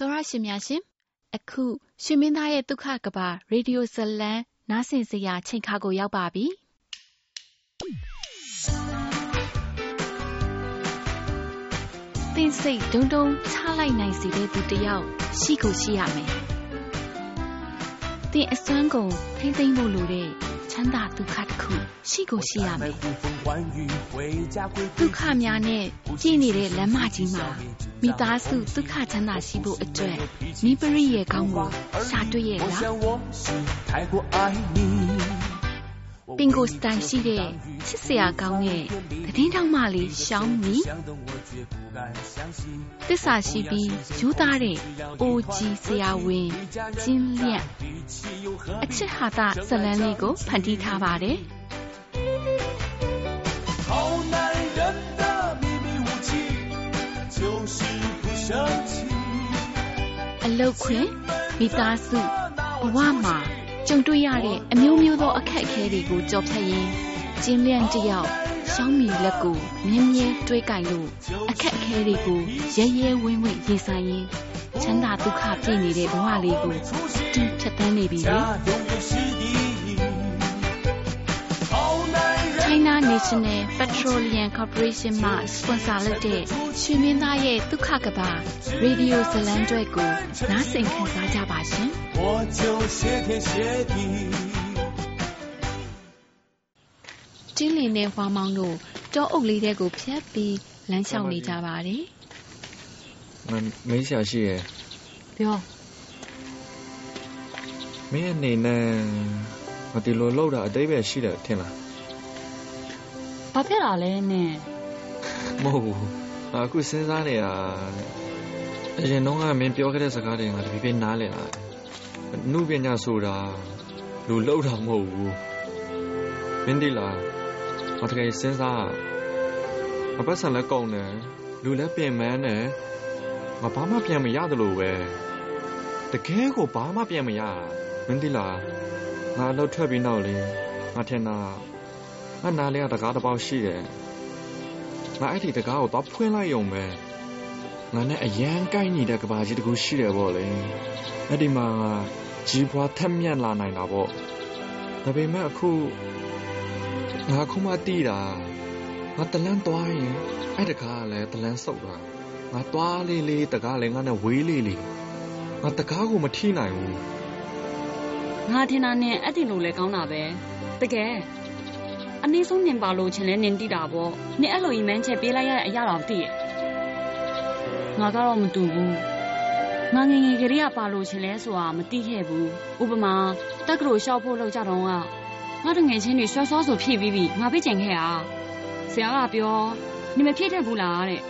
တော်ရရှင်များရှင်အခုရှင်မင်းသားရဲ့ဒုက္ခကဘာရေဒီယိုဇလံနားဆင်စရာချိန်ခါကိုရောက်ပါပြီသင်စိတ်ဒုံဒုံချလိုက်နိုင်စီတဲ့သူတယောက်ရှိကိုရှိရမယ်သင်အစွမ်းကုန်ထိမ့်သိမ့်ဖို့လိုတဲ့ ချမ်းသာဒုက္ခတစ်ခုရှိကိုရှိရမယ်ဒုက္ခများနဲ့ပြည့်နေတဲ့လမ်းမကြီးမှာမိသားစုဒုက္ခချမ်းသာရှိဖို့အတွက်နိပရိရဲ့ကောင်းကိုရှာတွေ့ရဲ့လားပင်ကိုစတိုင်ရှိတဲ့ချစ်စရာကောင်းတဲ့သတင်းထောက်မလေးရှောင်းမီတစ္ဆာရှိပြီးယူသားတဲ့အိုကြီးဆရာဝန်ကျင်းလျက် အချစ်ဟာတာဇလန်းလေးကိုဖန်တီးထားပါတယ်အလုတ်ခွင်မိသားစုဘဝမှာကြုံတွေ့ရတဲ့အမျိုးမျိုးသောအခက်အခဲတွေကိုကြော်ဖြတ်ရင်းကျင်းလျန့်တယောက်ရှောင်းမီလက်ကိုမြင်းမြဲတွေးကင်လို့အခက်အခဲတွေကိုရဲရဲဝင်းဝင်းရင်ဆိုင်ရင်း ချမ်းသာဒုက္ခပြည့်နေတဲ့ဘဝလေးကိုတူးဖြတ်သန်းနေပြီလေ။ China National Petroleum Corporation မှစပွန်ဆာလုပ်တဲ့ရွှေမင်းသားရဲ့ဒုက္ခကဘာ Radio ဇလံတွေကိုနားဆင်ခံစားကြပါရှင်။တင်းလင်းနဲ့ဝါမောင်တို့တောအုပ်လေးတွေကိုဖျက်ပြီးလမ်းလျှောက်နေကြပါတယ်။ မမေးရှာရှိရဲ့။ပြောမင်းအနေနဲ့မဒီလိုလောက်တာအတိတ်ပဲရှိတယ်ထင်လား။ဘာဖြစ်လာလဲနင်။မဟုတ်ဘူး။အခုစဉ်းစားနေတာအရင်တော့ကမင်းပြောခဲ့တဲ့စကားတွေငါတပြည့်ပြည့်နားလည်လာတယ်။အမှုပညာဆိုတာလူလောက်တာမဟုတ်ဘူး။မင်းဒီလားငါတကယ်စဉ်းစားအပတ်စံလည်းကောင်းတယ်လူလည်းပြင်မန်းတယ် ငါဘာမှပြန်မရတယ်လို့ပဲတကယ်ကိုဘာမှပြန်မရမင်းဒီလားငါလှုပ်ထွက်ပြီးနောက်လေငါထင်တာငါနားလေးကတကားတစ်ပေါက်ရှိတယ်ငါအဲ့ဒီတကားကိုတော့ဖွင့်လိုက်ရုံပဲငါနဲ့အရန်ကိုက်နေတဲ့ကဘာကြီးတကူရှိတယ်ပေါ့လေအဲ့ဒီမှာကြီးပွားထက်မြက်လာနိုင်တာပေါ့ဒါပေမဲ့အခုငါခုမှတီးတာငါတလန်းသွားရင်အဲ့တကားလည်းတလန်းဆုပ်တာ ငါသွားလေးလေးတကားလည်းငါနဲ့ဝေးလေးလေးငါတကားကိုမထိနိုင်ဘူးငါထင်တာနဲ့အဲ့ဒီလိုလဲကောင်းတာပဲတကယ်အနည်းဆုံးနင်ပါလို့ချင်းလဲနင်တိတာပေါ့နင်အဲ့လိုအီမန်းချက်ပေးလိုက်ရတဲ့အရာတော့သိရဲ့ငါကတော့မတူဘူးငါငငယ်ကလေးကပါလို့ချင်းလဲဆိုတာမသိခဲ့ဘူးဥပမာတက်ကလို့ရှောက်ဖို့လောက်ကြတော့ကငါတငယ်ချင်းတွေဆွဲဆွားဆိုဖြည့်ပြီးပြီငါပြစ်ကျင်ခဲ့ရဆရာကပြောနေမဖြည့်တတ်ဘူးလားတဲ့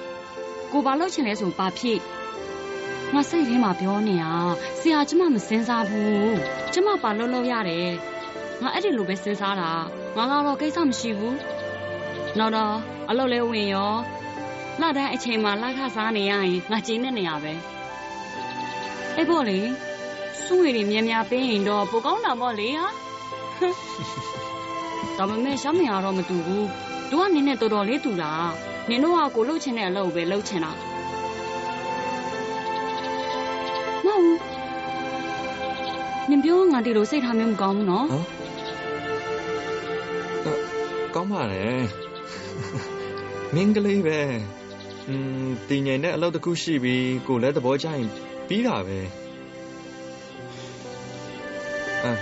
ကိုဘာလို့ချင်လဲဆိုပါဖြည့်ငါစိတ်ထဲမှာပြောနေတာဆရာကျမမစင်စားဘူးကျမပါလို့လို့ရတယ်ငါအဲ့ဒီလိုပဲစဉ်းစားတာငါကတော့ကိစ္စမရှိဘူးနောက်တော့အလုပ်လဲဝင်ရောလတိုင်းအချိန်မှာလက်ခစားနေရရင်ငါကျင်းနေနေရပဲအဲ့ပေါ့လေစုငွေတွေများများပေးရင်တော့ပိုကောင်းတာပေါ့လေဟာဒါပေမဲ့ရှမ်းမရတော့မတူဘူးသူကနင်းနဲ့တော်တော်လေးတူတာ နင်တို့ကကိုလှုပ်ချင်တဲ့အလုပ်ပဲလှုပ်ချင်တာမဟုတ်နင်ပြောငါဒီလိုစိတ်ထားမျိုးမကောင်းဘူးနော်ကောင်းပါတယ်မင်းကလေးပဲอืมတင်ငိန်နဲ့အလုပ်တစ်ခုရှိပြီးကိုလည်းသဘောကျရင်ပြီးတာပဲအာ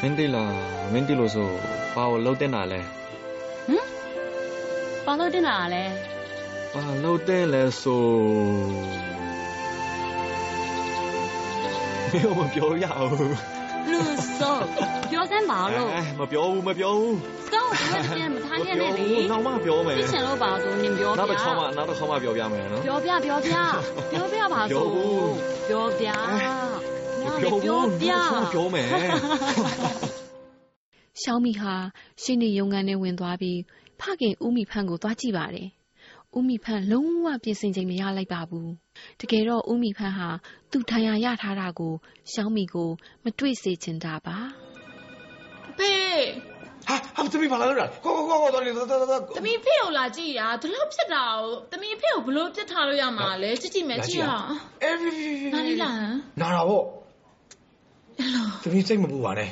မင်းဒီလာမင်းဒီလိုဆိုဘာလို့လှုပ်တင်တာလဲဟမ် ဘာလို့တင်တာလဲဘာလှုပ်တင်လဲဆိုမင်းမပြောရဘူးလူစောပြောစမ်းပါလို့မပြောဘူးမပြောဘူးစောဘာပြန်မထားရနဲ့လေနောက်မှပြောမယ်သိချင်လို့ပါဆိုနင်ပြောပြနောက်တစ်ခေါက်မှနောက်တစ်ခေါက်မှပြောပြမယ်နော်ပြောပြပြောပြပြောပြပါဆိုပြောပြပြောပြောပြပြောမယ်ရှောင်းမီဟာရှင်းနေရုံကန်နဲ့ဝင်သွားပြီး ဖခင်ဦးမီဖန်းကိုသွားကြည့်ပါတယ်ဦးမီဖန်းလုံးဝပြင်ဆင်ချိန်မရလိုက်ပါဘူးတကယ်တော့ဦးမီဖန်းဟာသူ့ထံရရထားတာကိုရှောင်းမီကိုမတွေ့စေချင်တာပါအဖေဟာဟာသမီးဘာလာလို့လဲကောကောကောကောတော်နေတော်တော်တော်သမီးဖေကိုလာကြည့်တာဒီလောက်ဖြစ်တာကိုသမီးဖေကိုဘလို့ပြစ်ထားလို့ရမှာလဲကြည့်ကြည့်မယ်ကြည့်ရအောင်အေးနားလေးလာနာတာပေါ့အဲ့လိုသမီးစိတ်မပူပါနဲ့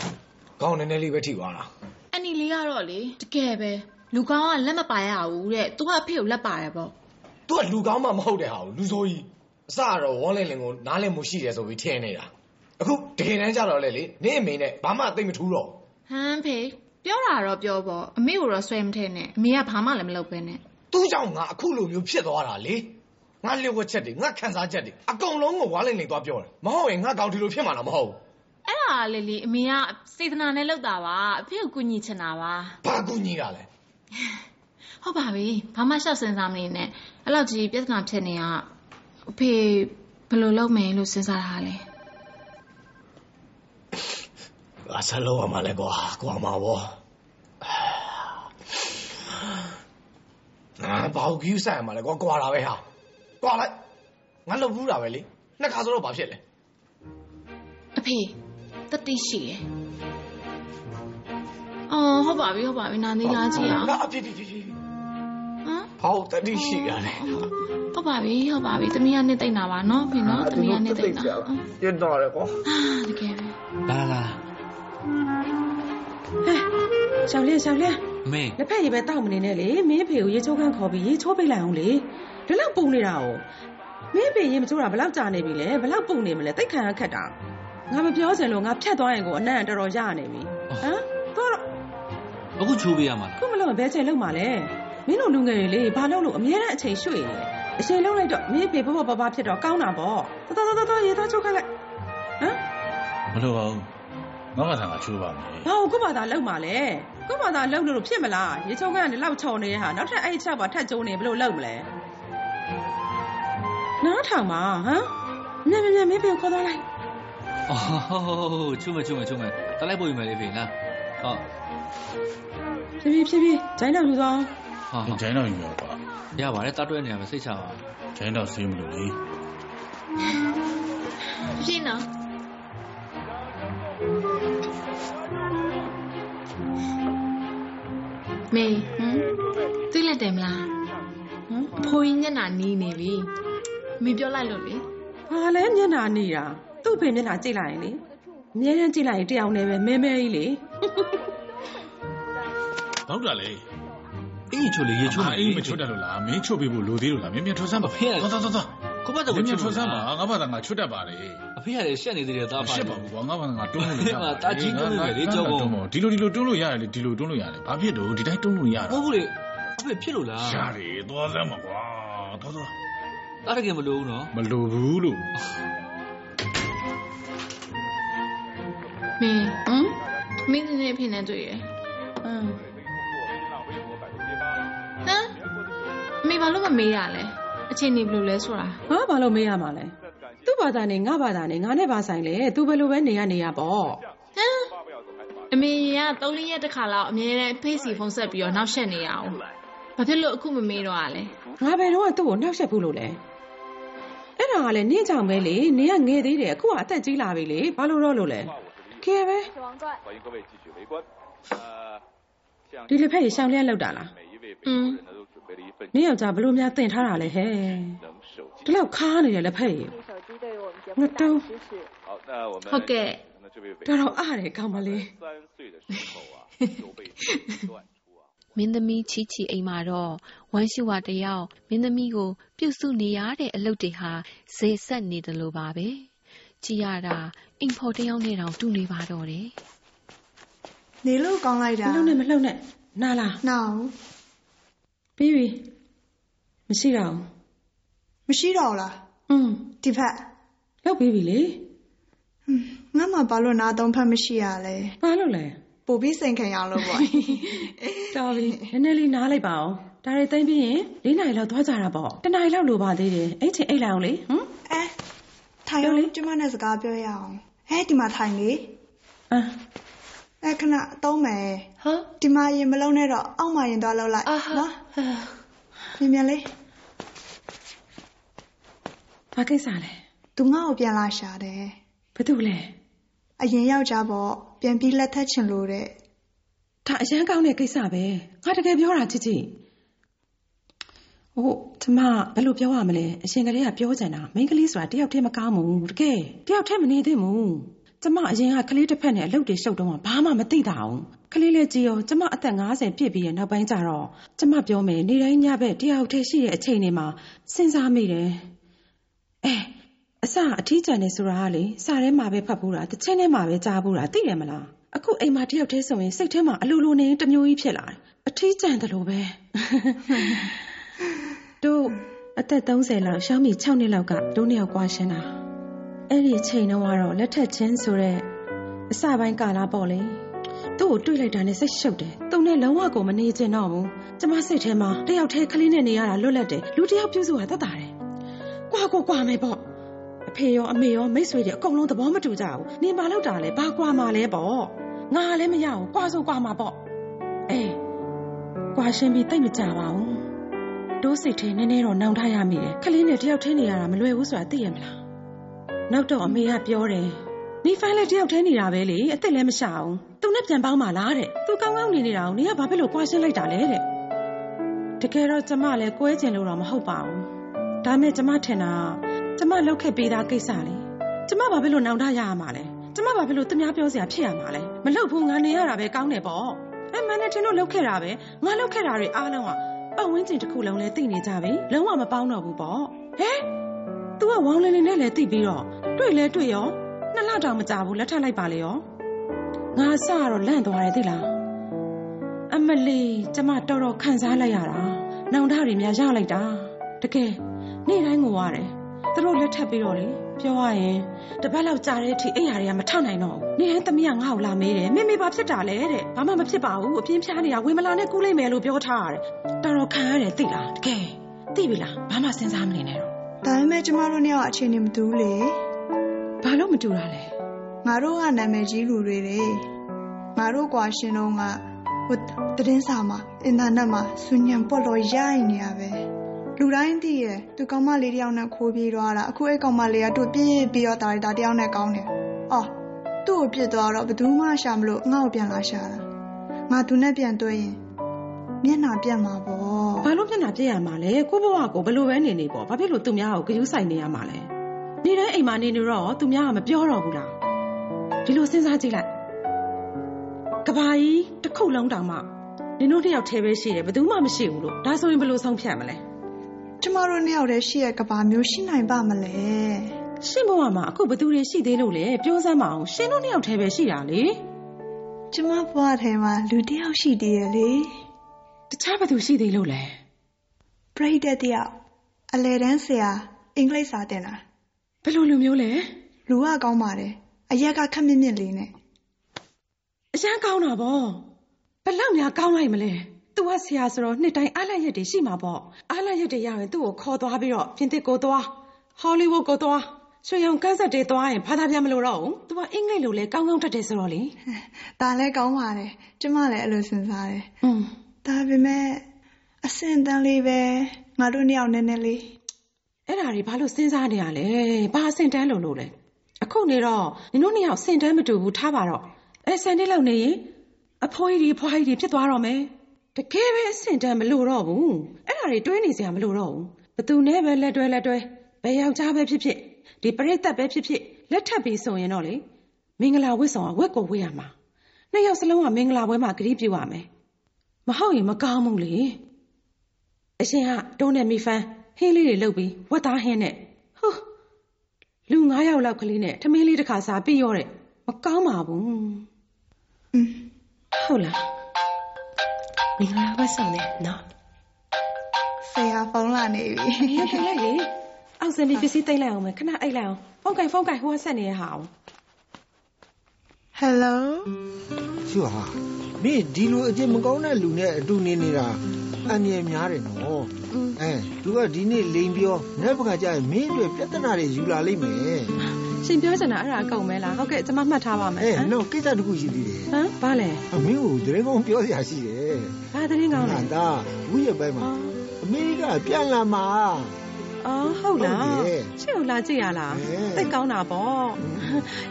ကောင်းနည်းနည်းလေးပဲထိသွားတာအန်နီလေးကတော့လေတကယ်ပဲ လူကောင်းကလက်မပါရဘူးတဲ့သူကအဖေကိုလက်ပါတယ်ပေါ့ သူကလူကောင်းမှမဟုတ်တဲ့ဟာကိုလူဆိုးကြီး အစကတော့ဝေါ်လင်လင်ကို နားလည်မှုရှိတယ်ဆိုပြီးထင်နေတာ အခုတကယ်တမ်းကျတော့လေလေ နင့်အမေနဲ့ ဘာမှသိမ့်မထူးတော့ဟမ်ဖေ ပြောတာတော့ပြောပေါ့ အမေကိုတော့ဆွဲမထည့်နဲ့ အမေကဘာမှလည်းမလုပ်ပဲနဲ့ သူ့ကြောင့်ငါအခုလိုမျိုးဖြစ်သွားတာလေ ငါလျှို့ဝှက်ချက်တွေ ငါခံစားချက်တွေ အကုန်လုံးကိုဝါလင်လင်သွားပြောတယ်မဟုတ်ရင် ငါကောင်းဒီလိုဖြစ်မှာတော့မဟုတ်ဘူး အဲ့ဒါလေလေ အမေက စေတနာနဲ့လုပ်တာပါ အဖေကိုကူညီချင်တာပါ ဘာကူညီတာလဲ ဟုတ်ပါပြီဘာမှရှောက်စင်စားမနေနဲ့အဲ့လောက်ကြီးပြဿနာဖြစ်နေရအဖေဘယ်လိုလုပ်မယ်လို့စဉ်းစားတာလဲငါဆက်လို့ရမှာလဲကွာကွာမှာပေါ့ငါဘာကိုကြီးဆိုင်ရမှာလဲကွာကွာတာပဲဟာကွာလိုက်ငါလုပ်ဘူးတာပဲလေနှစ်ခါဆိုတော့ဘာဖြစ်လဲအဖေတတိရှိရယ် အော်ဟုတ်ပါပြီဟုတ်ပါပြီနာနေလားကြည့်အောင်ငါအဖြစ်ဖြစ်ဖြစ်ဖြစ်ဟမ်ဟောတတိရှိရတယ်ဟုတ်ပါပြီဟုတ်ပါပြီသမီးကနေတိတ်တာပါနော်ဖေနော်သမီးကနေတိတ်တာဟုတ်ပြတ်တော့တယ်ကွာအာတကယ်ပဲလာလာရှောင်းလင်းရှောင်းလင်းအမေလက်ဖက်ရည်ပဲတောက်မနေနဲ့လေမင်းအဖေကိုရေချိုးခန်းခေါ်ပြီးရေချိုးပိတ်လိုက်အောင်လေဒီလောက်ပုံနေတာ哦မင်းအဖေရေမချိုးတာဘယ်လောက်ကြာနေပြီလဲဘယ်လောက်ပုံနေမလဲတိတ်ခံရခက်တာငါမပြောစင်လို့ငါဖြတ်သွားရင်ကိုအနံ့တော်တော်ရနေပြီဟမ်တော့ အခုချိုးပေးရမှာလားခုမလို့ဘဲချေလောက်မှာလဲမင်းတို့လူငယ်တွေလေဘာလို့လို့အများနဲ့အချိန်ရွှေ့နေအချိန်လုံးလိုက်တော့မင်းအဖေဘဘဘဘဖြစ်တော့ကောင်းတာပေါ့တော်တော်တော်တော်ရေသားချိုးခန်းလိုက်ဟမ်မလိုပါဘူးငါ့ဘာသာငါချိုးပါမယ်ဘာကိုကို့ဘာသာလောက်မှာလဲကို့ဘာသာလောက်လို့ဖြစ်မလားရေချုံကန်းကလောက်ချုံနေတဲ့ဟာနောက်ထပ်အဲ့ချက်ပါထပ်ကျုံနေဘယ်လိုလောက်မလဲနားထောင်ပါဟမ်မြန်မြန်မြန်မင်းဖေကိုခေါ်သွားလိုက်အော်ချိုးမယ်ချိုးမယ်ချိုးမယ်တလိုက်ပို့ယူမယ်လေဖေလား ဟုတ်ဖြည်းဖြည်းဖြည်းဖြည်းဂျိုင်းတော့လူသွားဟာဒီဟာဂျိုင်းတော့ယူရောကွာရပါတယ်တတ်တွဲနေရမယ်စိတ်ချပါဂျိုင်းတော့ဆေးမလို့လေရှင်းနော်မေဟမ်သိလက်တယ်မလားဟမ်အဖိုးကြီးညနာနီးနေပြီမေပြောလိုက်လို့လေဘာလဲမျက်နှာနေတာသူ့ဖေမျက်နှာကြည့်လိုက်ရင်လေ အမြဲတမ်းကြည့်လိုက်ရင်တယောက်နဲ့ပဲမဲမဲကြီးလေဟုတ်တာလေအေးချိုးလေရေချိုးမယ်အေးမချိုးတတ်လို့လားမင်းချိုးပေးဖို့လိုသေးလို့လားမင်းမြန်ထွက်စမ်းပါအဖေကသွားသွားသွားသွားကိုပတ်တော့မင်းကိုမြန်ချိုးထွက်စမ်းပါပါငါ့ဘာသာငါချွတ်တတ်ပါလေအဖေကလည်းရှက်နေသေးတယ်သားမပါရှစ်ပါဘူးကွာငါ့ဘာသာငါတွန်းလို့ရငါတာကြီးတွန်းလို့ပဲလေကြောက်ကုန်ဒီလိုဒီလိုတွန်းလို့ရတယ်လေဒီလိုတွန်းလို့ရတယ်ဘာဖြစ်တော့ဒီတိုင်းတွန်းလို့ရတာဟုတ်ဘူးလေအဖေဖြစ်လို့လားရတယ်သွားစမ်းပါကွာသွားသွားတားတကယ်မလို့ဘူးနော်မလိုဘူးလို့ မေဟမ်မင်းနေအဖေနဲ့တွေ့ရယ်ဟမ်ဟမ်မေဘာလို့မမေးရလဲအချိန်နေဘယ်လိုလဲဆိုတာငါဘာလို့မေးရမှာလဲသူ့ဘာသာနဲ့ငါဘာသာနဲ့ငါနဲ့ဘာဆိုင်လဲသူဘယ်လိုပဲနေရနေရပေါ့ဟမ်အမေက၃လရက်တစ်ခါလောက်အမြဲတမ်းဖေးစီဖုန်းဆက်ပြီးတော့နောက်ဆက်နေရအောင်ဘာဖြစ်လို့အခုမမေးတော့ရလဲငါဘယ်တော့သူ့ကိုနှောက်ယှက်ဘူးလို့လဲအဲ့ဒါကလည်းနင်းကြောင်ပဲလေနင်းကငယ်သေးတယ်အခုကအသက်ကြီးလာပြီလေဘာလို့တော့လို့လဲ ကယ်ပဲဒီလူဖက်ကြီးရှောင်းလျက်လောက်တာလားอืมမင်းယောက်ျားဘလို့များတင်ထားတာလဲဟဲ့ဒီလောက်ခါနေရလက်ဖက်ကြီးငတုံးဟုတ်ကဲ့တော်တော်အားရကောင်းပါလေမင်းသမီးချီချီအိမ်မှာတော့ဝမ်းရှိဝတယောက်မင်းသမီးကိုပြုစုနေရတဲ့အလုပ်တွေဟာဈေးဆက်နေတယ်လို့ပါပဲ။ ကြည်ရတာအိမ်ဖော်တယောက်နဲ့တောင်တူနေပါတော့တယ်နေလို့ကောင်းလိုက်မတာလှုပ်နဲ့မလှုပ်နဲ့နားလားနောက်ပြီးပြီမရှိတော့ဘူးမရှိတော့ဘူးလားอืมဒီဖက်လှုပ်ပြီးပြီလေဟွန်းငါမှဘာလို့နားသုံးဖက်မရှိရလဲဘာလို့လဲပို့ပြီးစိန်ခံရအောင်လို့ပေါ့တော်ပြီနည်းနည်းလေးနားလိုက်ပါအောင်ဒါတွေသိမ့်ပြီးရင်၄နာရီလောက်သွားကြတာပေါ့တနာရီလောက်လိုပါသေးတယ်အဲ့ချိန်အိတ်လိုက်အောင်လေဟမ်အဲ ထိုင်ရောကျမနဲ့စကားပြောရအောင်ဟဲဒီမှာထိုင်လေအာအဲခဏအသုံးမယ်ဟာဒီမှာရင်မလုံးနဲ့တော့အောက်မှာရင်သွားလောက်လိုက်နော်မြန်မြန်လေးဘာကိစ္စလဲသူငါ့ကိုပြန်လာရှာတယ်ဘာတူလဲအရင်ယောက်ျားပေါ့ပြန်ပြီးလက်ထက်ချင်လို့တဲ့ဒါအရန်ကောင်းတဲ့ကိစ္စပဲငါတကယ်ပြောတာချစ်ချစ် ဟိုကျမဘယ်လိုပြောရမလဲအရှင်ကလေးကပြောချင်တာမိန်းကလေးဆိုတာတယောက်တည်းမကောင်းဘူးတကယ်တယောက်တည်းမနေသင့်ဘူးကျမအရင်ကကလေးတစ်ဖက်နဲ့အလုပ်တွေရှုပ်တော့ဘာမှမသိတာအောင်ကလေးလေးကြီးရောကျမအသက်50ပြည့်ပြီးရဲ့နောက်ပိုင်းကျတော့ကျမပြောမယ်နေတိုင်းညဘက်တယောက်တည်းရှိတဲ့အချိန်တွေမှာစဉ်းစားမိတယ်အဲအစအထီးကျန်နေဆိုတာကလေစာထဲမှာပဲဖတ်ဖို့တာတစ်ချင်းထဲမှာပဲကြားဖို့တာသိတယ်မလားအခုအိမ်မှာတယောက်တည်းဆိုရင်စိတ်ထဲမှာအလိုလိုနေတစ်မျိုးကြီးဖြစ်လာတယ်အထီးကျန်တယ်လို့ပဲ တို့အသက်30လောက်ရှောင်းမီ6နှစ်လောက်ကတို့နှစ်ယောက်ကွာရှင်းတာအဲ့ဒီချိန်တုန်းကတော့လက်ထက်ချင်းဆိုတဲ့အစပိုင်းကာလပေါ့လေသူ့ကိုတွေ့လိုက်တာနဲ့စိတ်ရှုပ်တယ်သူနဲ့လုံးဝကိုမနေချင်တော့ဘူးကျမစိတ်ထဲမှာတယောက်တည်းကလေးနဲ့နေရတာလွတ်လပ်တယ်လူတယောက်ပြုစုတာတတ်တာတယ်ကွာကိုကွာမယ်ပေါ့အဖေရောအမေရောမိတ်ဆွေတွေအကုန်လုံးသဘောမတူကြဘူးနေမလောက်တာလဲဘာကွာမှာလဲပေါ့ငါလည်းမရဘူးကွာဆိုကွာမှာပေါ့အေးကွာရှင်းပြီးတိတ်မကြပါဘူး တိုးစိတ်ထဲနည်းနည်းတော့နှောင်ထားရမိတယ်ခလေးနဲ့တယောက်တည်းနေရတာမလွယ်ဘူးဆိုတာသိရမလားနောက်တော့အမေကပြောတယ်နီဖိုင်လည်းတယောက်တည်းနေတာပဲလေအစ်စ်လည်းမရှာအောင်သူနဲ့ပြန်ပေါင်းပါလားတဲ့သူကောင်းကောင်းနေနေတာကိုနေကဘာဖြစ်လို့ကွာရှင်းလိုက်တာလဲတဲ့တကယ်တော့ကျမလည်းကွဲကျင်လို့တော့မဟုတ်ပါဘူးဒါမဲ့ကျမထင်တာကျမလောက်ခဲ့ပေးသားကိစ္စလေကျမဘာဖြစ်လို့နောင်တရရမှာလဲကျမဘာဖြစ်လို့သူများပြောစရာဖြစ်ရမှာလဲမလောက်ဘူးငါနေရတာပဲကောင်းတယ်ပေါ့အဲမန်နဲ့ထင်လို့လောက်ခဲ့တာပဲငါလောက်ခဲ့တာတွေအားလုံးက ပတ်ဝန်းကျင်တစ်ခုလုံးလဲသိနေကြပြီလုံးဝမပေါင်းတော့ဘူးပေါ့ဟဲ तू ကဝေါင်းလင်းလင်းနဲ့လည်းသိပြီးတော့တွေ့လဲတွေ့ရောနှစ်လတောင်မကြာဘူးလက်ထပ်လိုက်ပါလေရောငါစကတော့လန့်သွားတယ်သိလားအမလီကျမတော်တော်ခံစားလိုက်ရတာနောင်တတွေများရလိုက်တာတကယ်နေ့တိုင်းငိုရတယ် သူတို့လက်ထပ်ပြီးတော့လေပြောရရင်တပတ်လောက်ကြာတဲ့အထိအိယာတွေကမထနိုင်တော့ဘူးနေ့တိုင်းသမီးကငါ့ကိုလာမေးတယ်မေမေဘာဖြစ်တာလဲတဲ့ဘာမှမဖြစ်ပါဘူးအပြင်းဖြားနေတာဝေမလာနဲ့ကူးလိုက်မယ်လို့ပြောထားရတယ်တော်တော်ခံရတယ်သိလားတကယ်သိပြီလားဘာမှစဉ်းစားမနေနဲ့တော့ဒါပေမဲ့ကျမတို့နှစ်ယောက်အခြေအနေမတူဘူးလေဘာလို့မတူတာလဲငါတို့ကနာမည်ကြီးလူတွေလေငါတို့ကွာရှင်တော့ကဟိုသတင်းစာမှာအင်တာနက်မှာဆူညံပေါ့လို့ရိုက်နေရပဲ လူတိုင်းသိရဲ့သူကောင်မလေးတယောက်နဲ့ခိုးပြေးသွားတာအခုအဲ့ကောင်မလေးကသူ့ပြည့်ပြီးတော့တာတာတယောက်နဲ့ကောင်းတယ်အော်သူ့ကိုပြစ်သွားတော့ဘယ်သူမှရှာမလို့ငါ့ကိုပြန်လာရှာတာငါသူနဲ့ပြန်တွေ့ရင်မျက်နှာပြတ်မှာပေါ့ဘာလို့မျက်နှာပြည့်ရမှာလဲကိုဘဝကိုဘလို့ပဲနေနေပေါ့ဘာဖြစ်လို့သူများကိုဂရုစိုက်နေရမှာလဲနေတိုင်းအိမ်မှာနေနေတော့သူများကမပြောတော့ဘူးလားဒီလိုစဉ်းစားကြည့်လိုက်ကဘာကြီးတစ်ခုလုံးတောင်မှနင်တို့တစ်ယောက်တည်းပဲရှိတယ်ဘယ်သူမှမရှိဘူးလို့ဒါဆိုရင်ဘယ်လိုဆုံးဖြတ်မလဲ ကျမတို့နှစ်ယောက်တည်းရှိရဲ့ကဘာမျိုးရှိနိုင်ပါမလဲရှင်းဘဝမှာအခုဘယ်သူတွေရှိသေးလို့လဲပြောစမ်းမအောင်ရှင်းတို့နှစ်ယောက်တည်းပဲရှိတာလေကျမဘဝထဲမှာလူတစ်ယောက်ရှိသေးရဲ့လေတခြားဘယ်သူရှိသေးလို့လဲပရိသတ်တစ်ယောက်အလဲတန်းဆရာအင်္ဂလိပ်စာသင်တာဘယ်လိုလူမျိုးလဲလူကကောင်းပါတယ်အရက်ကခက်မြင့်မြင့်လေးနဲ့အရန်ကောင်းတာပေါ့ဘယ်လောက်များကောင်းလိုက်မလဲ သူကဆရာဆိုတော့ နှစ်တိုင်း အားလတ်ရက်တွေ ရှိမှာပေါ့ အားလတ်ရက်တွေရရင် သူ့ကိုခေါ်သွားပြီးတော့ ပြင်သစ်ကိုသွား ဟောလိဝုဒ်ကိုသွား ရွှေရောင်ကန်းဆက်တွေသွားရင် ဘာသာပြန်မလို့တော့ဘူး သူက အင်္ဂလိပ်လိုလဲကောင်းကောင်းတတ်တယ်ဆိုတော့လေ ဒါလည်းကောင်းပါတယ် ကျမလည်း အဲ့လိုစဉ်းစားတယ်อืมဒါပေမဲ့ အဆင့်တန်းလေးပဲ ငါတို့နှစ်ယောက် နည်းနည်းလေး အဲ့ဒါတွေ ဘာလို့စဉ်းစားနေရလဲ ဘာအဆင့်တန်းလို့လို့လဲ အခုနေတော့ နင်တို့နှစ်ယောက် အဆင့်တန်းမတူဘူး ထားပါတော့ အဲ့ဆန်တစ်လောက်နေရင် အဖိုးကြီးတွေဖွားကြီးတွေ ဖြစ်သွားတော့မယ် တကယ်ပဲအဆင့်တန်းမလို့တော့ဘူးအဲ့ဒါတွေတွေးနေစရာမလိုတော့ဘူးဘသူနဲ့ပဲလက်တွဲလက်တွဲဘယ်ယောက်ျားပဲဖြစ်ဖြစ်ဒီပရိသတ်ပဲဖြစ်ဖြစ်လက်ထပ်ပြီးဆိုရင်တော့လေမင်္ဂလာဝတ်ဆောင်ကဝက်ကိုဝတ်ရမှာနှစ်ယောက်စလုံးကမင်္ဂလာပွဲမှာဂရီးပြူရမယ်မဟုတ်ရင်မကောင်းဘူးလေအရှင်ကတုံးနဲ့မိဖန်းဟင်းလေးတွေလုပ်ပြီးဝက်သားဟင်းနဲ့ဟိုးလူ9ယောက်လောက်ကလေးနဲ့ထမင်းလေးတစ်ခါစားပြီးရောတဲ့မကောင်းပါဘူးอืมဟုတ်လား မင်္ဂလာဝတ်ဆောင်နဲ့နော်ဆရာဖုန်းလာနေပြီရခိုင်လိုက်လေအောက်စင်ပြီးပစ္စည်းသိမ့်လိုက်အောင်မယ်ခဏအိတ်လိုက်အောင်ဖုန်းကင်ဖုန်းကင်ဟိုကဆက်နေရဟာအောင်ဟယ်လိုရှူဟာမင်းဒီလိုအကျင့်မကောင်းတဲ့လူနဲ့အတူနေနေတာအန္တရာယ်များတယ်နော်အဲသူကဒီနေ့လိန်ပြောနောက်တစ်ခါကျရင်မင်းအတွက်ပြဿနာတွေယူလာလိမ့်မယ် ရှင်ပြောချင်တာအဲ့ဒါအကုန်ပဲလားဟုတ်ကဲ့ကျွန်မမှတ်ထားပါမယ်အဲဟမ်နောက်ကိစ္စတစ်ခုရှိသေးတယ်ဟမ်ဘာလဲအမင်းကိုတရင်ကောင်းပြောစရာရှိတယ်ဘာသတင်းကောင်းလဲဟာဒါဘူးရဲ့ဘက်မှာအော်အမေရိကပြန်လာမှာအော်ဟုတ်လားဟုတ်တယ်ရှင်ကိုလာကြည့်ရလားဟဲ့သိတ်ကောင်းတာပေါ့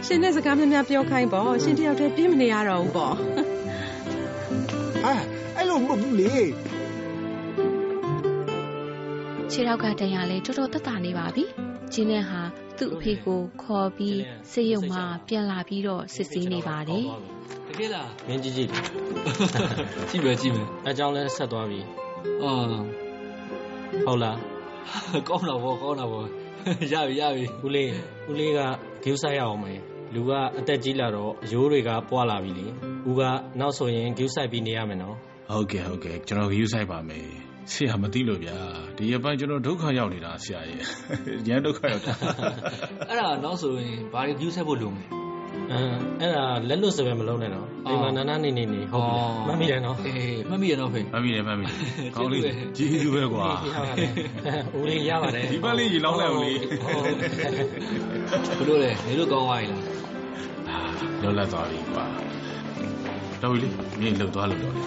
ရှင်နဲ့စကားများများပြောခိုင်းပေါ့ရှင်တယောက်တည်းပြင်းမနေရတော့ဘူးပေါ့ဟာအဲ့လိုမဟုတ်ဘူးလေခြေထောက်ကတန်ရလဲတော်တော်တက်တာနေပါပြီကျင်းနဲ့ဟာ သူ့အဖေကိုခေါ်ပြီးစေရုံမှာပြန်လာပြီးတော့စစ်ဆေးနေပါတယ်တကယ်လားမင်းကြည့်ကြည့်ကြည့်မယ်ကြည့်မယ်အကြောင်းလဲဆက်သွားပြီအာဟုတ်လားကောင်းတာဗောကောင်းတာဗောရပြီရပြီဦးလေးဦးလေးကဂိူးဆိုင်ရအောင်မယ်လူကအသက်ကြီးလာတော့အရိုးတွေကပွာလာပြီလေဦးကနောက်ဆိုရင်ဂိူးဆိုင်ပြီးနေရမယ်နော်ဟုတ်ကဲ့ဟုတ်ကဲ့ကျွန်တော်ယူဆိုင်ပါမယ် ဆရာမသိလို့ဗျာဒီရက်ပိုင်းကျွန်တော်ဒုက္ခရောက်နေတာဆရာရဲ့ရန်ဒုက္ခရောက်တာအဲ့ဒါနောက်ဆိုရင်ဘာတွေ view ဆက်ဖို့လိုမလဲအမ်အဲ့ဒါလက်လွတ်စပယ်မလုံးနဲ့နော်ဒီမှာနာနာနေနေနေဟုတ်ပြီလားမှတ်မိတယ်နော်အေးမှတ်မိရနော်ဖေမှတ်မိတယ်မှတ်မိတယ်ကောင်းလေးကြီးကြီးပဲကွာဦးလေးရပါတယ်ဒီပတ်လေးရေလောင်းလိုက်အောင်လေဘလို့လဲနေလို့ကောင်းသွားပြီလားလောလတ်သွားပြီကွာ တော်ပြီလေမင်းလှုပ်သွားလို့တော့လေ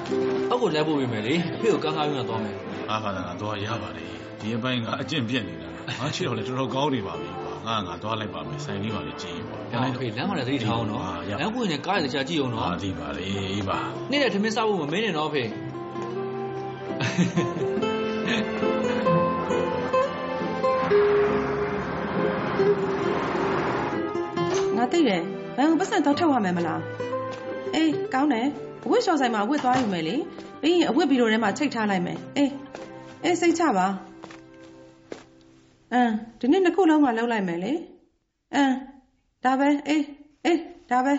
အောက်ကိုလဲဖို့ပြင်မယ်လေအဖေကိုကန်းကားပြီးမှသွားမယ်အားပါလားတော့ရပါတယ်ဒီရက်ပိုင်းကအကျင့်ပြက်နေတာငါချစ်တော့လေတော်တော်ကောင်းနေပါပြီကွာငါငါသွားလိုက်ပါမယ်ဆိုင်လေးပါလေကြည့်ပါ။ဒါဖေလမ်းမှာလည်းသတိထားအောင်နော်။လမ်းကိုလည်းကားရတခြားကြည့်အောင်နော်ဟာဒီပါလေအေးပါ။နေ့နဲ့ထမင်းစားဖို့မမင်းနဲ့နော်ဖေငါသိတယ်ဘယ်ကိုပတ်စံတော့ထုတ်ရမယ်မလား အေးကောင်းတယ်အဝတ်လျှော်ဆိုင်မှာအဝတ်သွားယူမယ်လေပြီးရင်အဝတ်ဘီရိုထဲမှာချိတ်ထားလိုက်မယ်အေးအေးစိတ်ချပါအမ်ဒီနေ့နှစ်ခုလုံးမှလုံးလိုက်မယ်လေအမ်ဒါပဲအေးအေးဒါပဲ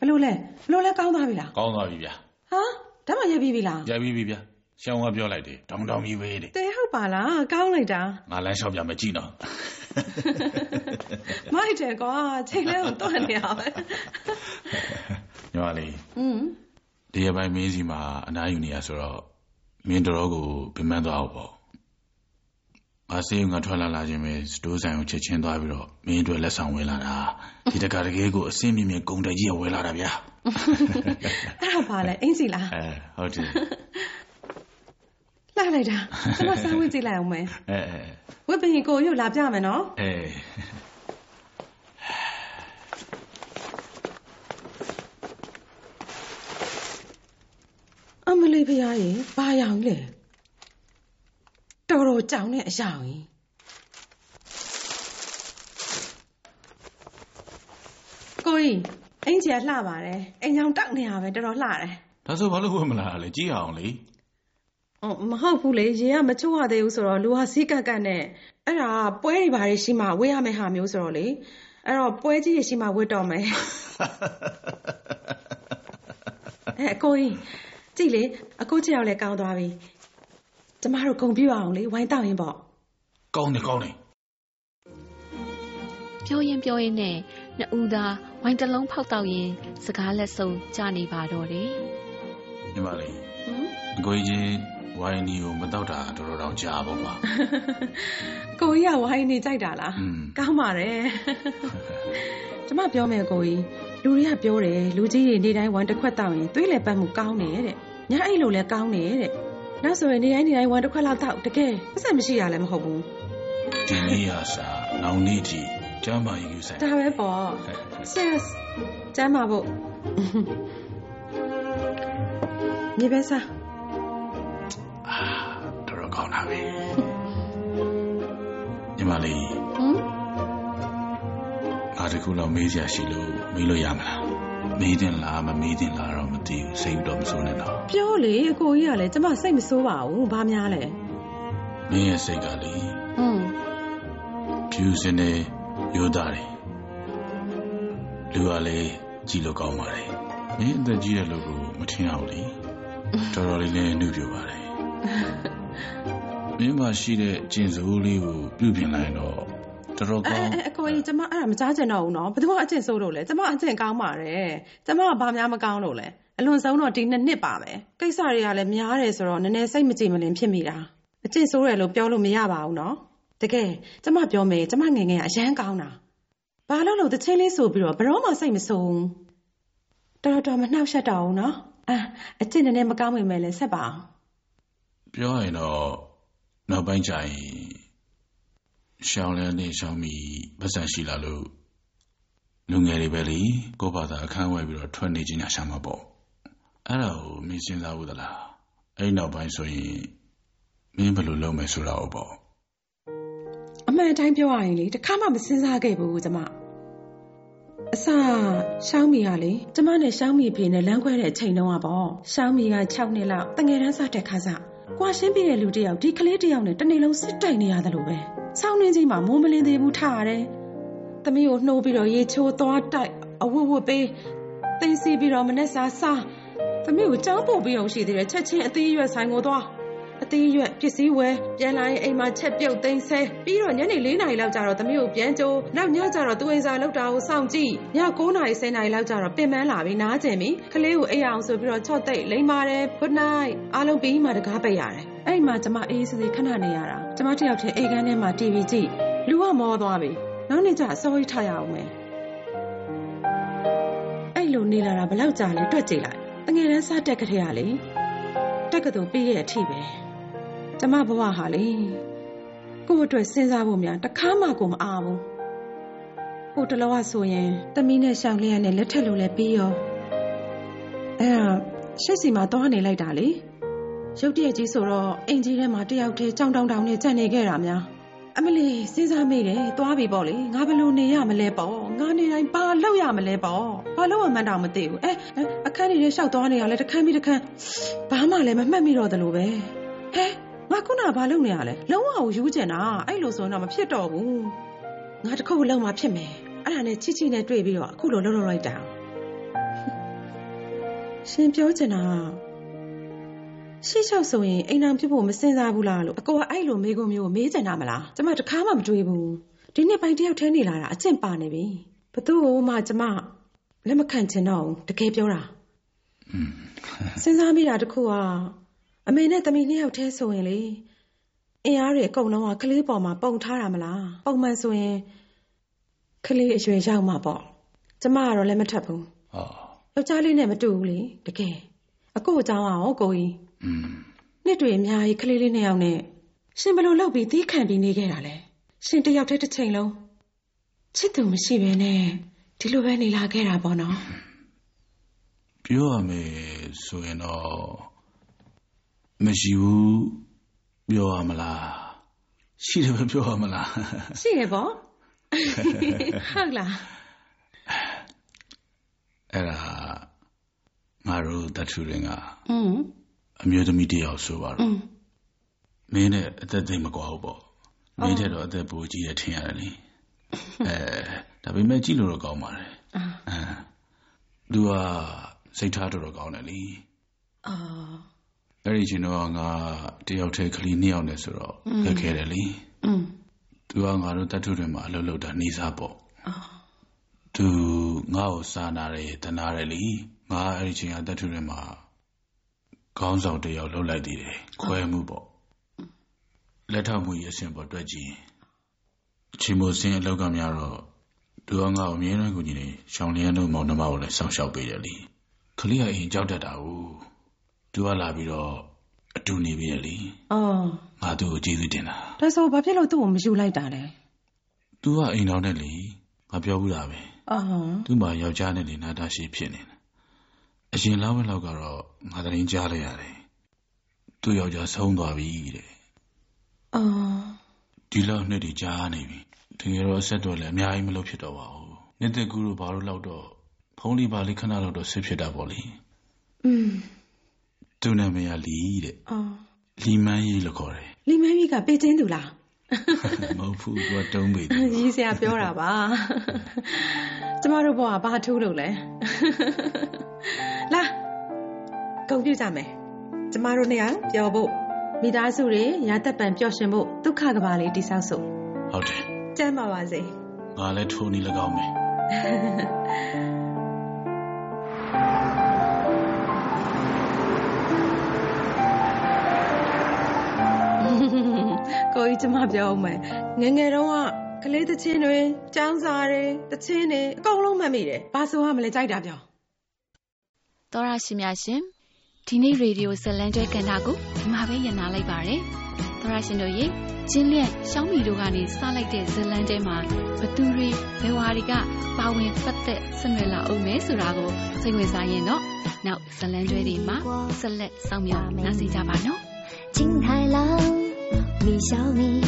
ဘလို့လဲဘလို့လဲကောင်းသွားပြီလားကောင်းသွားပြီဗျာဟာဓာတ်မရက်ပြီးပြီလားရပြီပြီဗျာရှောင်းကပြောလိုက်တယ်တောင်းတောင်းကြီးပဲတဲ့တဲဟုတ်ပါလားကောင်းလိုက်တာငါလမ်းလျှောက်ပြမကြည့်နော်မိုက်တယ်ကွာချိန်လဲကိုတွန့်နေရပဲ ညီမလေးอืมဒီရက်ပိုင်းမင်းစီမှာအနားယူနေရဆိုတော့မင်းတော်ကိုပြမန်းသွားအောင်ပေါ့ငါစေးငါထွက်လာလာခြင်းပဲစတိုးဆိုင်ကိုချက်ချင်းသွားပြီးတော့မင်းအတွက်လက်ဆောင်ဝယ်လာတာဒီတကတကယ်ကိုအစင်းမြင့်မြင့်ဂုံတက်ကြီးကဝယ်လာတာဗျာအဲ့ဒါပါလဲအင်းစီလားအဲဟုတ်တယ်လှလိုက်တာကျွန်မစားဝင်ကြည့်လိုက်အောင်မယ်အဲအဲဝက်ပင်ကိုရုပ်လာပြမယ်နော်အဲ မလေးဖရားရေဘာရောင်လဲတော်တော်ကြောင်တဲ့အရာကြီးကိုကြီးအင်ကြီးကလှပါတယ်အိမ်ကြောင်တောက်နေရပဲတော်တော်လှတယ်ဒါဆိုဘာလို့ဝယ်မလာတာလဲကြည့်အောင်လေအော်မဟုတ်ဘူးလေရေကမချိုးရသေးဘူးဆိုတော့လူဟာစီးကက်ကက်နဲ့အဲ့ဒါပွဲတွေဘာတွေရှိမှဝေးရမယ့်ဟာမျိုးဆိုတော့လေအဲ့တော့ပွဲကြီးတွေရှိမှဝတ်တော့မယ်အဲအကိုကြီး ကြည့်လေအကိုချစ်ရောက်လဲကောင်းသွားပြီကျမတို့ဂုံပြူအောင်လေဝိုင်းတောက်ရင်ပေါ့ကောင်းတယ်ကောင်းတယ်ပြောရင်ပြောရင်နဲ့နှစ်ဦးသားဝိုင်းတစ်လုံးဖောက်တော့ရင်စကားလက်ဆုံးကြနေပါတော့တယ်ညီမလေးဟမ်အကိုကြီးဝိုင်းနီကိုမတော့တာတော်တော်တော့ကြာပါပါကိုကြီးကဝိုင်းနေကြိုက်တာလားอืมကောင်းပါတယ်ကျမပြောမယ်ကိုကြီး လူတွေကပြောတယ်လူကြီးတွေနေတိုင်းဝိုင်းတစ်ခွက်တောက်ရင်သွေးလေပတ်မှုကောင်းတယ်တဲ့ညအဲ့လိုလဲကောင်းတယ်တဲ့နောက်ဆိုရင်နေတိုင်းနေတိုင်းဝိုင်းတစ်ခွက်လောက်တောက်တကယ်ပတ်စံမရှိရလည်းမဟုတ်ဘူးဒီနေ့ရစာနောင်နေ့ထိကျမ်းမာရေးယူဆိုင်ဒါပဲပေါ့ yes ကျမ်းပါဖို့မြေပဲစားအာတော်တော်ကောင်းတာပဲညီမလေးဟမ် ငါတခုလောက်မေးစရာရှိလို့မေးလို့ရမလားမေးတင်လားမမေးတင်လားတော့မသိဘူးစိတ်တော့မစိုးနဲ့တော့ပြောလေအကိုကြီးကလည်းကျမစိတ်မဆိုးပါဘူးဘာများလဲမင်းရဲ့စိတ်ကလေဟွန်းဖြူစင်နေရိုးသားတယ်လူကလည်းကြည်လို့ကောင်းပါတယ်မင်းအသက်ကြီးတဲ့လူကိုမထင်အောင်လေတော်တော်လေးလည်းနှုတ်ပြပါတယ်မင်းမရှိတဲ့ကျင်စိုးလေးကိုပြုပြင်လိုက်တော့ တော်တော်အဲကောင်းအဲအကိုကြီးကျမအဲ့ဒါမကြားချင်တော့ဘူးနော်ဘယ်သူကအကျင့်ဆိုးလို့လဲကျမအကျင့်ကောင်းပါတယ်ကျမကဘာများမကောင်းလို့လဲအလွန်ဆုံးတော့ဒီနှစ်နှစ်ပါပဲကိစ္စတွေကလည်းများတယ်ဆိုတော့နည်းနည်းစိတ်မကြည်မလင်ဖြစ်မိတာအကျင့်ဆိုးတယ်လို့ပြောလို့မရပါဘူးနော်တကယ်ကျမပြောမယ်ကျမငယ်ငယ်ကအရန်ကောင်းတာဘာလို့လို့တချင်းလေးဆိုပြီးတော့ဘယ်တော့မှစိတ်မဆိုးဘူးတော်တော်တော်မနှောက်ရှက်တော့ဘူးနော်အာအကျင့်နည်းနည်းမကောင်းမိမယ်လဲဆက်ပါအောင်ပြောရင်တော့နောက်ပိုင်းကျရင် ရှောင်းလဲနေရှောင်းမီပတ်စံရှိလာလို့လူငယ်တွေပဲလေကိုယ့်ဘာသာအခန်းဝဲပြီးတော့ထွက်နေခြင်းညာရှာမှာပေါ့အဲ့ဒါကိုမင်းစဉ်းစားဘူးသလားအဲ့နောက်ပိုင်းဆိုရင်မင်းဘယ်လိုလုပ်မယ်ဆိုတာကိုပေါ့အမှန်အတိုင်းပြောရရင်လေတခါမှမစဉ်းစားခဲ့ဘူးကျမအစရှောင်းမီကလေကျမနဲ့ရှောင်းမီဖေနဲ့လမ်းခွဲတဲ့အချိန်တုန်းကပေါ့ရှောင်းမီက6နှစ်လောက်တငယ်တန်းစတဲ့ခါစား ကွာရှင်းပြတဲ့လူတစ်ယောက်ဒီကလေးတစ်ယောက်နဲ့တစ်နေ့လုံးစစ်တိုက်နေရတယ်လို့ပဲဆောင်းနှင်းကြီးမှာမိုးမလင်းသေးဘူးထားရတယ်သမီးကိုနှိုးပြီးတော့ရေချိုးသွားတိုက်အဝတ်ဝတ်ပေးတင်းစီပြီးတော့မနဲ့စားစားသမီးကိုကြောင်းပို့ပြီးအောင်ရှိသေးတယ်ချက်ချင်းအသေးရွက်ဆိုင်ကိုသွား အသေးရွက်ပစ္စည်းဝယ်ပြန်လာရင်အိမ်မှာချက်ပြုတ်သိမ်းဆဲပြီးတော့ညနေ၄နာရီလောက်ကျတော့သမီးကိုပြန်ကြိုးနောက်ညကျတော့သူအိမ်စာလောက်တာကိုစောင့်ကြည့်ည9နာရီ10နာရီလောက်ကျတော့ပင်ပန်းလာပြီးနားကျင်ပြီကလေးကိုအိပ်အောင်ဆိုပြီးတော့ချော့သိပ်လိမ့်ပါတယ် good night အားလုံးပြီးမှတကားပိတ်ရတယ်အဲ့မှာကျမအေးစေးစေးခဏနေရတာကျမတယောက်တည်းအိမ်ကန်းထဲမှာ TV ကြည့်လူကမောသွားပြီနောက်နေ့ကျအစိုးရထားရအောင်မယ်အဲ့လိုနေလာတာဘယ်လောက်ကြာလဲတွက်ကြည့်လိုက်တငယ်တန်းစားတက်ကလေးကလေတက်ကတူပြီးရဲ့အထိပဲ ကျမဘဝဟာလေကိုယ့်အတွက်စဉ်းစားဖို့များတခါမှကိုမအားဘူးဟိုတလောကဆိုရင်တမီးနဲ့ရှောင်းလေးရနဲ့လက်ထက်လို့လည်းပြီးရောအဲ့ဒါရှက်စီမှာသွားနေလိုက်တာလေရုတ်တရက်ကြီးဆိုတော့အိမ်ကြီးထဲမှာတယောက်တည်းကြောင်တောင်တောင်နဲ့ကြံ့နေခဲ့တာများအမလီစဉ်းစားမိတယ်သွားပြီပေါ့လေငါဘယ်လိုနေရမလဲပေါ့ငါနေတိုင်းဘာလုပ်ရမလဲပေါ့ဘာလုပ်မှန်းတောင်မသိဘူးအဲအဲအခန်းကြီးထဲရှောက်သွားနေရလဲတစ်ခန်းပြီးတစ်ခန်းဘာမှလည်းမမှတ်မိတော့တယ်လို့ပဲဟဲ ငါခုနကဘာလုပ်နေရလဲလုံးဝကိုယူကျင်တာအဲ့လိုဆိုရင်တော့မဖြစ်တော့ဘူးငါတစ်ခုလုံးမှဖြစ်မယ်အဲ့ဒါနဲ့ချစ်ချစ်နဲ့တွေ့ပြီးတော့အခုလိုလုံးလုံးလိုက်တာရှင်ပြောချင်တာရှေ့လျှောက်ဆိုရင်အိမ်အောင်ဖြစ်ဖို့မစင်စားဘူးလားလို့အကိုကအဲ့လိုမေးခွန်းမျိုးကိုမေးချင်တာမလားကျမတခါမှမတွေးဘူးဒီနှစ်ပိုင်းတယောက်တည်းနေလာတာအကျင့်ပါနေပြီဘသူ့ကိုမှကျမလက်မခံချင်တော့ဘူးတကယ်ပြောတာစဉ်းစားမိတာတခုက အမေနဲ့သမီးနှစ်ယောက်တည်းဆိုရင်လေအင်အားတွေအကုန်လုံးကကလေးပေါ်မှာပုံထားတာမလားပုံမှန်ဆိုရင်ကလေးအရွယ်ရောက်မှာပေါ့ကျမကတော့လက်မထပ်ဘူးဟောယောက်ျားလေးနဲ့မတူဘူးလေတကယ်အကိုအကြောင်းအောင်ကိုကြီးอืมနှစ်တွေအများကြီးကလေးလေးနှစ်ယောက်နဲ့ရှင်ဘယ်လိုလုပ်ပြီးသီးခံပြီးနေခဲ့တာလဲရှင်တစ်ယောက်တည်းတစ်ချိန်လုံးချစ်သူမရှိဘဲနဲ့ဒီလိုပဲနေလာခဲ့တာပေါ့နော်ပြောရမယ်ဆိုရင်တော့ မရှိဘူးပြောရမလားရှိတယ်ပဲပြောရမလားရှိတယ်ပေါ့ဟုတ်လားအဲ့ဒါငါတို့တထူရင်ကအင်းအမျိုးသမီးတယောက်ဆိုပါတော့မင်းနဲ့အသက်သိမကွာဘူးပေါ့မင်းတဲ့တော့အသက်ပိုကြီးရထင်ရတယ်လေအဲဒါပေမဲ့ကြည့်လို့တော့ကောင်းပါတယ်အဲသူကစိတ်ထားတော်တော်ကောင်းတယ်လေအော် အဲ့ဒီချိန်တော့ငါတယောက်တည်းကလေးနှစ်ယောက်နဲ့ဆိုတော့ခက်ခဲတယ်လေသူကငါတို့တတ်ထုတွေမှာအလုပ်လုပ်တာနေစားပေါ့သူငါ့ကိုစာနာတယ်တနာတယ်လေငါအဲ့ဒီချိန်ကတတ်ထုတွေမှာခေါင်းဆောင်တယောက်လှုပ်လိုက်သေးတယ်ခွဲမှုပေါ့လက်ထောက်မှုရရှင်ပေါ်တွေ့ကြည့်ချီမိုစင်းအလောက်ကများတော့သူကငါ့ကိုအမြဲတမ်းကူညီနေရှောင်းလျန်းတို့မောင်နှမကိုလည်းစောင့်ရှောက်ပေးတယ်လေခလေးကအိမ်ကြောက်တတ်တာဟုတ် သူကလာပြီးတော့အတူနေပြီလေအော်ငါသူ့ကိုကျေးဇူးတင်တာဒါဆိုဘာဖြစ်လို့သူ့ကိုမယူလိုက်တာလဲသူကအိမ်တော်နဲ့လေငါပြောဘူးတာပဲအာသူ့မှာယောက်ျားနဲ့လေနာတာရှိဖြစ်နေတယ်အရင်လောက်ပဲလောက်ကတော့ငါသတင်းကြားလိုက်ရတယ်သူ့ယောက်ျားဆုံးသွားပြီတဲ့အာဒီလောက်နှစ်တွေကြားနေပြီတကယ်တော့အဆက်တော့လည်းအများကြီးမလုပ်ဖြစ်တော့ပါဘူးနှစ်သက်ကူတို့ဘာလို့လောက်တော့ဖုန်းလေးပါလေးခဏလောက်တော့ဆစ်ဖြစ်တာပေါ့လေอืม သူ့နာမည်ကလီတဲ့အာလီမန်းကြီးလို့ခေါ်တယ်လီမန်းကြီးကပေးချင်းသူလားမဟုတ်ဘူးသူကတုံးပေတယ်ကြီးစရာပြောတာပါကျမတို့ဘဝဘာထူးလို့လဲလာကုန်ပြကြမယ်ကျမတို့နေရာပျော်ဖို့မိသားစုတွေရာသက်ပံပျော်ရွှင်ဖို့ဒုက္ခကဘာလေးတိဆောက်စို့ဟုတ်တယ်ကျမ်းပါပါစေငါလည်းထိုးနေ၎င်းမယ် ကိုကြီးကျမပြောအောင်မယ်ငယ်ငယ်တုန်းကကလေးသချင်းတွေចောင်းစာတွေသချင်းတွေအကုန်လုံးမှတ်မိတယ်ဘာဆိုရမလဲကြိုက်တာပြောတော်ရရှိများရှင်ဒီနေ့ရေဒီယိုဇက်လန်ကျွဲကန်တာကိုဒီမှာပဲညံနာလိုက်ပါရယ်သရရှင်တို့ရေကျင်းလျက်ရှောင်းမီတို့ကနေစလိုက်တဲ့ဇလန်းတဲမှာဘသူတွေဘယ်ဝါတွေကပါဝင်ပတ်သက်ဆက်နွယ်လာအောင်မဲဆိုတာကိုစိတ်ဝင်စားရင်တော့နောက်ဇလန်းကျွဲတွေမှာဆက်လက်စောင့်မျှော်နားဆင်ကြပါနော် 金太郎，李小迷，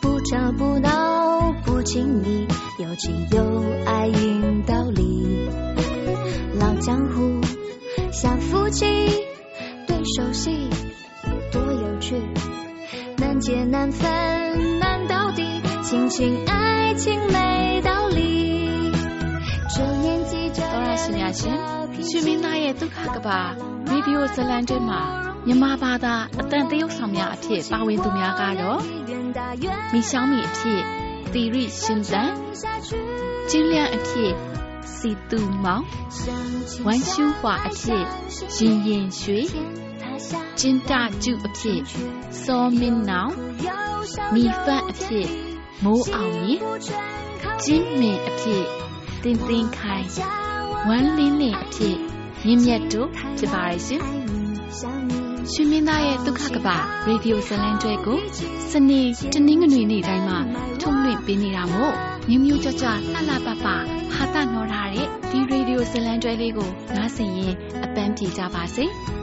不吵不闹不亲密，有情有爱硬道理。老江湖，小夫妻，对手戏，多有趣？难解难分难到底，亲情爱情没道理。这年纪就，当然是年轻。去明拿耶，都看个八，你比我这烂证嘛。 မှာမြန်မာဘာသာအတန်တရုတ်ဆောင်များအဖြစ်ပါဝင်သူများကတော့မိရှောင်းမီအဖြစ်သီရိရှင်သန်ကျင်းလျန်အဖြစ်စီတူမောင်ဝမ်ရှူဟွာအဖြစ်ရင်ရင်ရွှေကျင်းတကျုအဖြစ်စောမင်းနောင်မိဖတ်အဖြစ်မိုးအောင်မြင့်ကျင်းမင်အဖြစ်တင်းတင်းခိုင်ဝမ်းလင်းလင်းအဖြစ်မြင့်မြတ်တို့ဖြစ်ပါရဲ့ရှင် ရှင်မင်းသားရဲ့ဒုက္ခကပရေဒီယိုဇလန်တွဲကိုစနေတနင်္ဂနွေနေ့တိုင်းမှာထုတ်လွှင့်ပေးနေတာမို့မျိုးမျိုးကြွကြွလှလှပပဟာတာနော်ထားတဲ့ဒီရေဒီယိုဇလန်တွဲလေးကိုနားဆင်ရင်အပန်းပြေကြပါစေ။